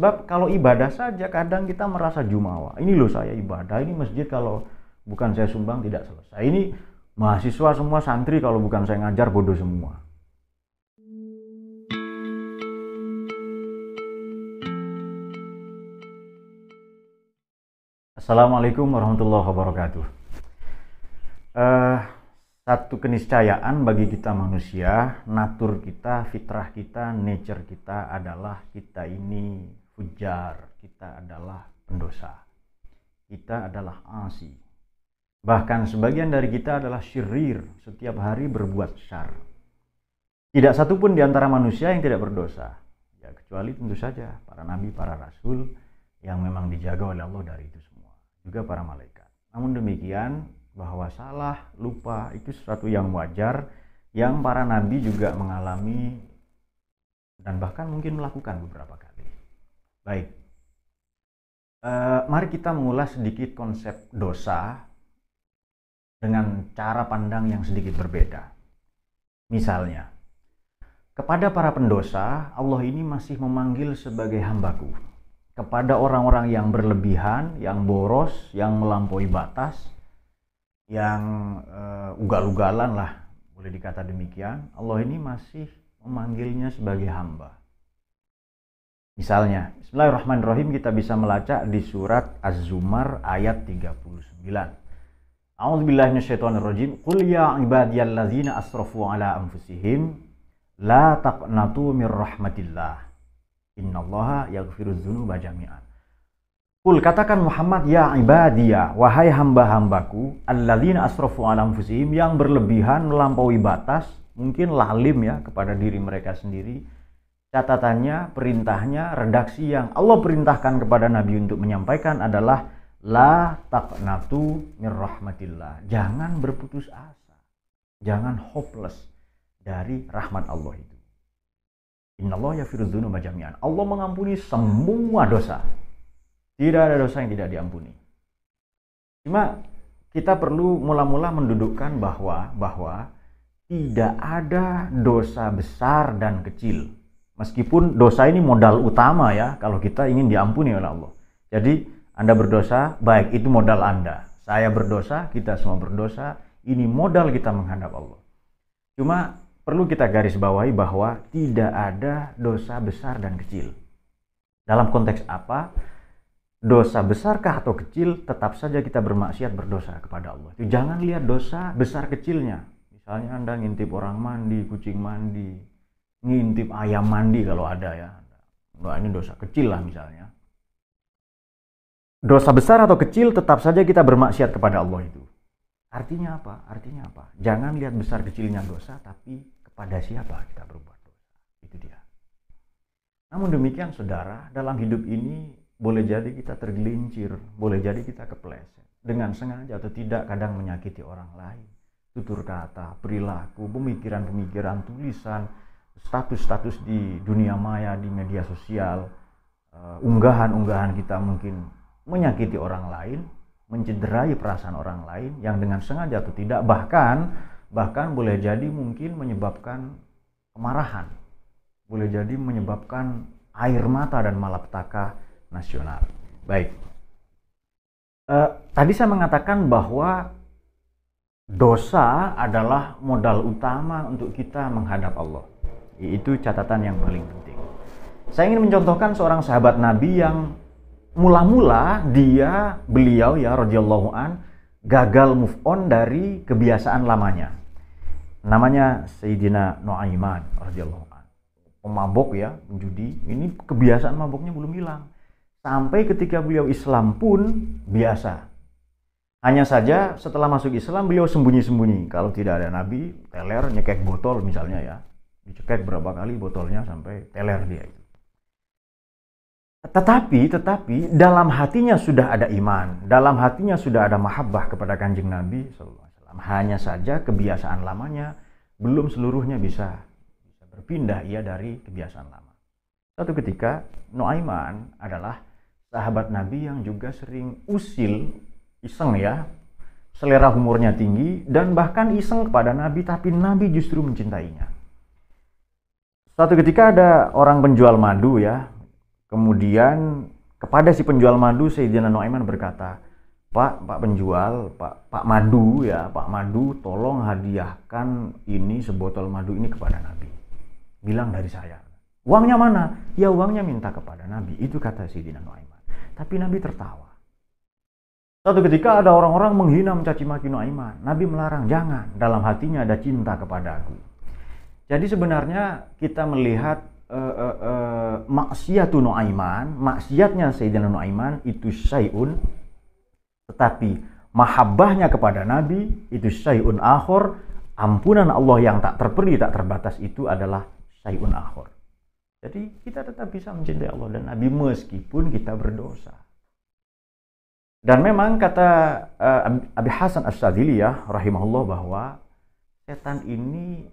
Sebab kalau ibadah saja kadang kita merasa jumawa. Ini loh saya ibadah, ini masjid kalau bukan saya sumbang tidak selesai. Ini mahasiswa semua santri kalau bukan saya ngajar bodoh semua. Assalamualaikum warahmatullahi wabarakatuh. Uh, satu keniscayaan bagi kita manusia, natur kita, fitrah kita, nature kita adalah kita ini fujar, kita adalah pendosa. Kita adalah asi. Bahkan sebagian dari kita adalah syirir, setiap hari berbuat syar. Tidak satupun di antara manusia yang tidak berdosa. Ya kecuali tentu saja para nabi, para rasul yang memang dijaga oleh Allah dari itu semua. Juga para malaikat. Namun demikian, bahwa salah, lupa itu sesuatu yang wajar yang para nabi juga mengalami dan bahkan mungkin melakukan beberapa kali. Baik, e, mari kita mengulas sedikit konsep dosa dengan cara pandang yang sedikit berbeda. Misalnya, kepada para pendosa, Allah ini masih memanggil sebagai hambaku. Kepada orang-orang yang berlebihan, yang boros, yang melampaui batas, yang uh, ugal-ugalan lah boleh dikata demikian Allah ini masih memanggilnya sebagai hamba misalnya Bismillahirrahmanirrahim kita bisa melacak di surat Az-Zumar ayat 39 A'udzubillahi minasyaitonirrajim. Qul ya ibadiyallazina asrafu ala anfusihim la taqnatu mir rahmatillah. Innallaha yaghfirudz dzunuba jami'an. Kul katakan Muhammad ya ibadiyah wahai hamba-hambaku alladzina asrafu ala anfusihim yang berlebihan melampaui batas mungkin lalim ya kepada diri mereka sendiri catatannya perintahnya redaksi yang Allah perintahkan kepada Nabi untuk menyampaikan adalah la taqnatu mir rahmatillah. Jangan berputus asa. Jangan hopeless dari rahmat Allah itu. Innallaha yaghfiru dzunuba jami'an. Allah mengampuni semua dosa. Tidak ada dosa yang tidak diampuni. Cuma kita perlu mula-mula mendudukkan bahwa bahwa tidak ada dosa besar dan kecil. Meskipun dosa ini modal utama ya kalau kita ingin diampuni oleh Allah. Jadi Anda berdosa, baik itu modal Anda. Saya berdosa, kita semua berdosa, ini modal kita menghadap Allah. Cuma perlu kita garis bawahi bahwa tidak ada dosa besar dan kecil. Dalam konteks apa? dosa besarkah atau kecil, tetap saja kita bermaksiat berdosa kepada Allah. Jangan lihat dosa besar kecilnya. Misalnya Anda ngintip orang mandi, kucing mandi, ngintip ayam mandi kalau ada ya. Nah, ini dosa kecil lah misalnya. Dosa besar atau kecil tetap saja kita bermaksiat kepada Allah itu. Artinya apa? Artinya apa? Jangan lihat besar kecilnya dosa, tapi kepada siapa kita berbuat dosa. Itu dia. Namun demikian saudara, dalam hidup ini boleh jadi kita tergelincir, boleh jadi kita kepleset. Dengan sengaja atau tidak kadang menyakiti orang lain. Tutur kata, perilaku, pemikiran-pemikiran, tulisan, status-status di dunia maya, di media sosial, uh, unggahan-unggahan kita mungkin menyakiti orang lain, mencederai perasaan orang lain yang dengan sengaja atau tidak bahkan bahkan boleh jadi mungkin menyebabkan kemarahan boleh jadi menyebabkan air mata dan malapetaka nasional. Baik. Uh, tadi saya mengatakan bahwa dosa adalah modal utama untuk kita menghadap Allah. Itu catatan yang paling penting. Saya ingin mencontohkan seorang sahabat Nabi yang mula-mula dia beliau ya radhiyallahu an gagal move on dari kebiasaan lamanya. Namanya Sayyidina Nuaiman radhiyallahu an. Pemabok ya, menjudi. Ini kebiasaan maboknya belum hilang Sampai ketika beliau Islam pun biasa. Hanya saja setelah masuk Islam beliau sembunyi-sembunyi. Kalau tidak ada Nabi, teler nyekek botol misalnya ya. Dicekek berapa kali botolnya sampai teler dia itu. Tetapi, tetapi dalam hatinya sudah ada iman, dalam hatinya sudah ada mahabbah kepada kanjeng Nabi SAW. Hanya saja kebiasaan lamanya belum seluruhnya bisa, berpindah ia dari kebiasaan lama. Satu ketika Nuaiman adalah sahabat Nabi yang juga sering usil, iseng ya, selera humornya tinggi, dan bahkan iseng kepada Nabi, tapi Nabi justru mencintainya. Suatu ketika ada orang penjual madu ya, Kemudian kepada si penjual madu Sayyidina Nuaiman berkata, Pak, Pak penjual, Pak Pak Madu ya, Pak Madu, tolong hadiahkan ini sebotol madu ini kepada Nabi. Bilang dari saya. Uangnya mana? Ya uangnya minta kepada Nabi. Itu kata Sayyidina Nuaiman. Tapi Nabi tertawa. Satu ketika ada orang-orang menghina mencaci maki Nuaiman. Nabi melarang, jangan. Dalam hatinya ada cinta kepada aku. Jadi sebenarnya kita melihat uh, uh, uh, Nuaiman, maksiatnya Sayyidina Nuaiman itu syai'un tetapi mahabbahnya kepada Nabi itu syai'un akhor, ampunan Allah yang tak terperi, tak terbatas itu adalah syai'un akhor. Jadi kita tetap bisa mencintai Allah dan Nabi meskipun kita berdosa. Dan memang kata uh, Abi Hasan As-Sadili ya rahimahullah bahwa setan ini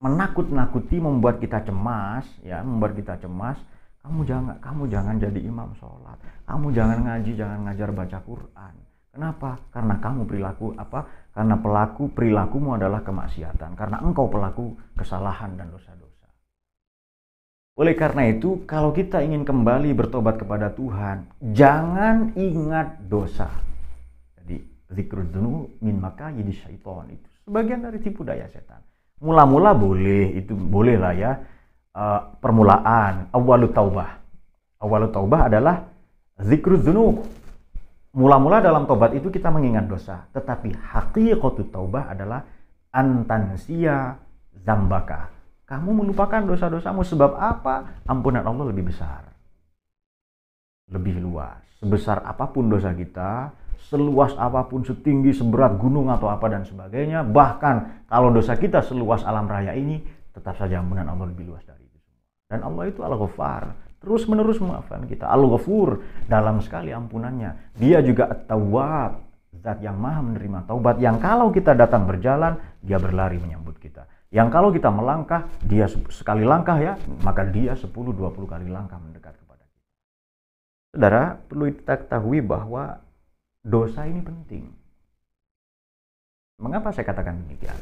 menakut-nakuti membuat kita cemas ya membuat kita cemas. Kamu jangan kamu jangan jadi imam sholat. Kamu jangan ngaji jangan ngajar baca Quran. Kenapa? Karena kamu perilaku apa? Karena pelaku perilakumu adalah kemaksiatan. Karena engkau pelaku kesalahan dan dosa-dosa. Oleh karena itu kalau kita ingin kembali bertobat kepada Tuhan jangan ingat dosa. Jadi zikrul min maka jadi syaitan itu sebagian dari tipu daya setan Mula-mula boleh, itu boleh lah ya. Uh, permulaan, awalut taubah. Awalut taubah adalah zikrul dzunub. Mula-mula dalam tobat itu kita mengingat dosa. Tetapi hakikatut taubah adalah antansia zambaka. Kamu melupakan dosa-dosamu sebab apa? Ampunan Allah lebih besar. Lebih luas. Sebesar apa pun dosa kita, seluas apa pun, setinggi, seberat gunung atau apa dan sebagainya. Bahkan kalau dosa kita seluas alam raya ini, tetap saja ampunan Allah lebih luas dari itu semua. Dan Allah itu Al-Ghafar, terus menerus memaafkan kita. Al-Ghafur, dalam sekali ampunannya. Dia juga At-Tawwab, zat yang maha menerima taubat. Yang kalau kita datang berjalan, dia berlari menyambut kita. Yang kalau kita melangkah, dia sekali langkah ya, maka dia 10-20 kali langkah mendekat kepada kita. Saudara, perlu kita ketahui bahwa dosa ini penting. Mengapa saya katakan demikian?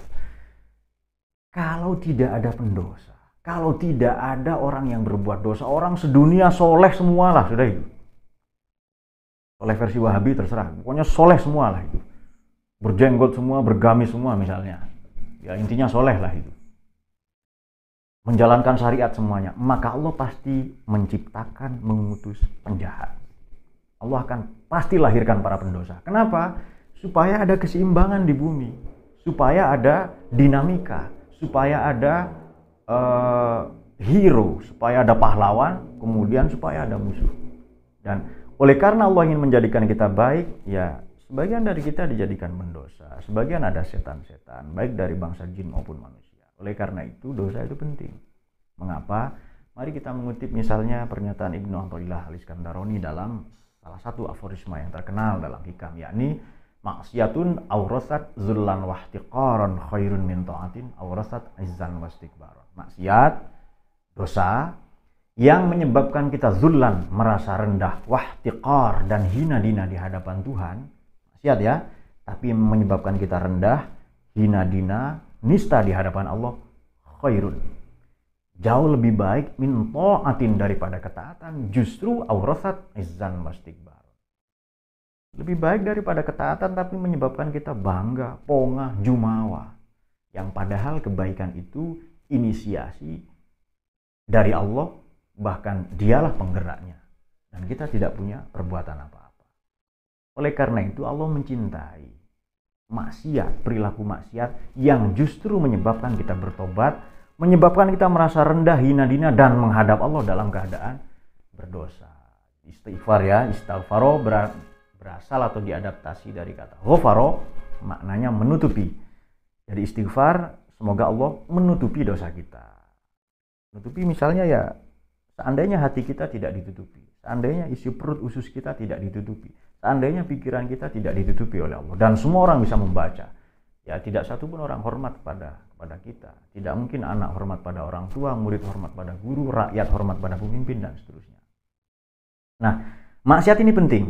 Kalau tidak ada pendosa, kalau tidak ada orang yang berbuat dosa, orang sedunia soleh semualah sudah itu. Oleh versi Wahabi terserah, pokoknya soleh semualah itu. Berjenggot semua, bergamis semua misalnya. Ya intinya soleh lah itu. Menjalankan syariat semuanya, maka Allah pasti menciptakan, mengutus penjahat. Allah akan pasti lahirkan para pendosa. Kenapa? Supaya ada keseimbangan di bumi, supaya ada dinamika, supaya ada uh, hero, supaya ada pahlawan, kemudian supaya ada musuh. Dan oleh karena Allah ingin menjadikan kita baik, ya sebagian dari kita dijadikan mendosa, sebagian ada setan-setan, baik dari bangsa jin maupun manusia. Oleh karena itu dosa itu penting. Mengapa? Mari kita mengutip misalnya pernyataan Ibnu Athaillah Al-Iskandaroni dalam salah satu aforisma yang terkenal dalam hikam yakni maksiatun aurasat zullan wahtiqaran khairun min ta'atin aurasat izzan wastikbaran. Maksiat dosa yang menyebabkan kita zullan merasa rendah, wahtiqar dan hina dina di hadapan Tuhan. Maksiat ya, tapi menyebabkan kita rendah, hina dina, nista di hadapan Allah khairun jauh lebih baik min ta'atin daripada ketaatan. Justru aurasat izzan wastikbar lebih baik daripada ketaatan tapi menyebabkan kita bangga, pongah, jumawa. Yang padahal kebaikan itu inisiasi dari Allah bahkan dialah penggeraknya. Dan kita tidak punya perbuatan apa-apa. Oleh karena itu Allah mencintai maksiat, perilaku maksiat yang justru menyebabkan kita bertobat menyebabkan kita merasa rendah, hina dina dan menghadap Allah dalam keadaan berdosa. Istighfar ya, istighfaro berasal atau diadaptasi dari kata ghafaro maknanya menutupi. Jadi istighfar semoga Allah menutupi dosa kita. Menutupi misalnya ya seandainya hati kita tidak ditutupi, seandainya isi perut usus kita tidak ditutupi, seandainya pikiran kita tidak ditutupi oleh Allah dan semua orang bisa membaca ya tidak satu pun orang hormat pada kita. Tidak mungkin anak hormat pada orang tua, murid hormat pada guru, rakyat hormat pada pemimpin dan seterusnya. Nah, maksiat ini penting.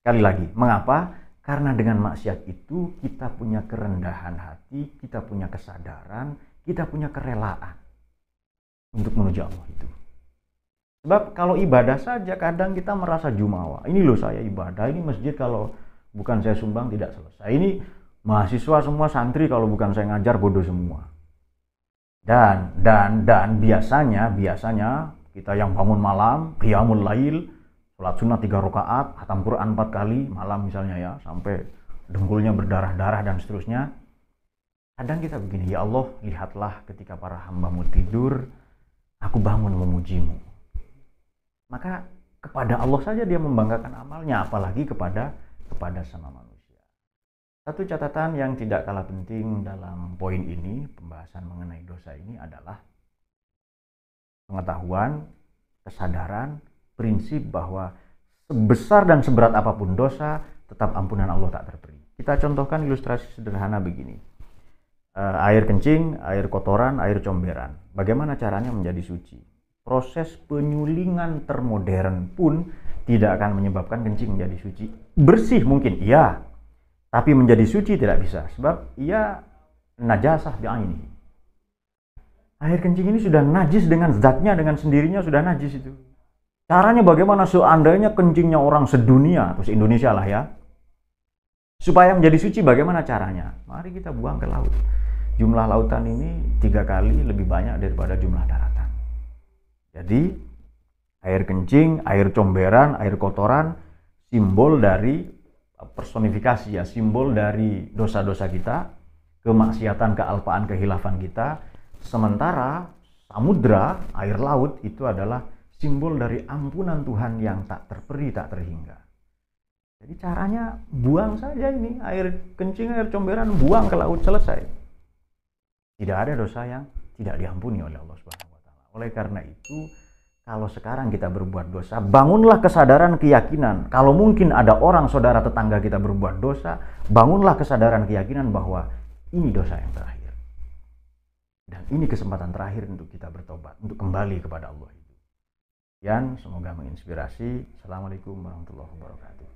Sekali lagi, mengapa? Karena dengan maksiat itu kita punya kerendahan hati, kita punya kesadaran, kita punya kerelaan untuk menuju Allah itu. Sebab kalau ibadah saja kadang kita merasa jumawa. Ini loh saya ibadah, ini masjid kalau bukan saya sumbang tidak selesai. Ini mahasiswa semua santri kalau bukan saya ngajar bodoh semua. Dan dan dan biasanya biasanya kita yang bangun malam, qiyamul lail, sholat sunnah tiga rakaat, hatam Quran empat kali malam misalnya ya, sampai dengkulnya berdarah-darah dan seterusnya. Kadang kita begini, ya Allah, lihatlah ketika para hambamu tidur, aku bangun memujimu. Maka kepada Allah saja dia membanggakan amalnya, apalagi kepada kepada sama manusia. Satu catatan yang tidak kalah penting dalam poin ini, pembahasan mengenai dosa ini adalah pengetahuan, kesadaran, prinsip bahwa sebesar dan seberat apa pun dosa, tetap ampunan Allah tak terperi. Kita contohkan ilustrasi sederhana begini. Uh, air kencing, air kotoran, air comberan. Bagaimana caranya menjadi suci? Proses penyulingan termodern pun tidak akan menyebabkan kencing menjadi suci. Bersih mungkin, iya, tapi menjadi suci tidak bisa sebab ia najasah ini. Air kencing ini sudah najis dengan zatnya dengan sendirinya sudah najis itu. Caranya bagaimana seandainya kencingnya orang sedunia atau se-Indonesia lah ya. Supaya menjadi suci bagaimana caranya? Mari kita buang ke laut. Jumlah lautan ini tiga kali lebih banyak daripada jumlah daratan. Jadi air kencing, air comberan, air kotoran simbol dari personifikasi ya simbol dari dosa-dosa kita, kemaksiatan, kealpaan, kehilafan kita. Sementara samudra, air laut itu adalah simbol dari ampunan Tuhan yang tak terperi, tak terhingga. Jadi caranya buang saja ini air kencing, air comberan, buang ke laut selesai. Tidak ada dosa yang tidak diampuni oleh Allah Subhanahu wa taala. Oleh karena itu, kalau sekarang kita berbuat dosa, bangunlah kesadaran keyakinan. Kalau mungkin ada orang saudara tetangga kita berbuat dosa, bangunlah kesadaran keyakinan bahwa ini dosa yang terakhir. Dan ini kesempatan terakhir untuk kita bertobat, untuk kembali kepada Allah. Yan, semoga menginspirasi. Assalamualaikum warahmatullahi wabarakatuh.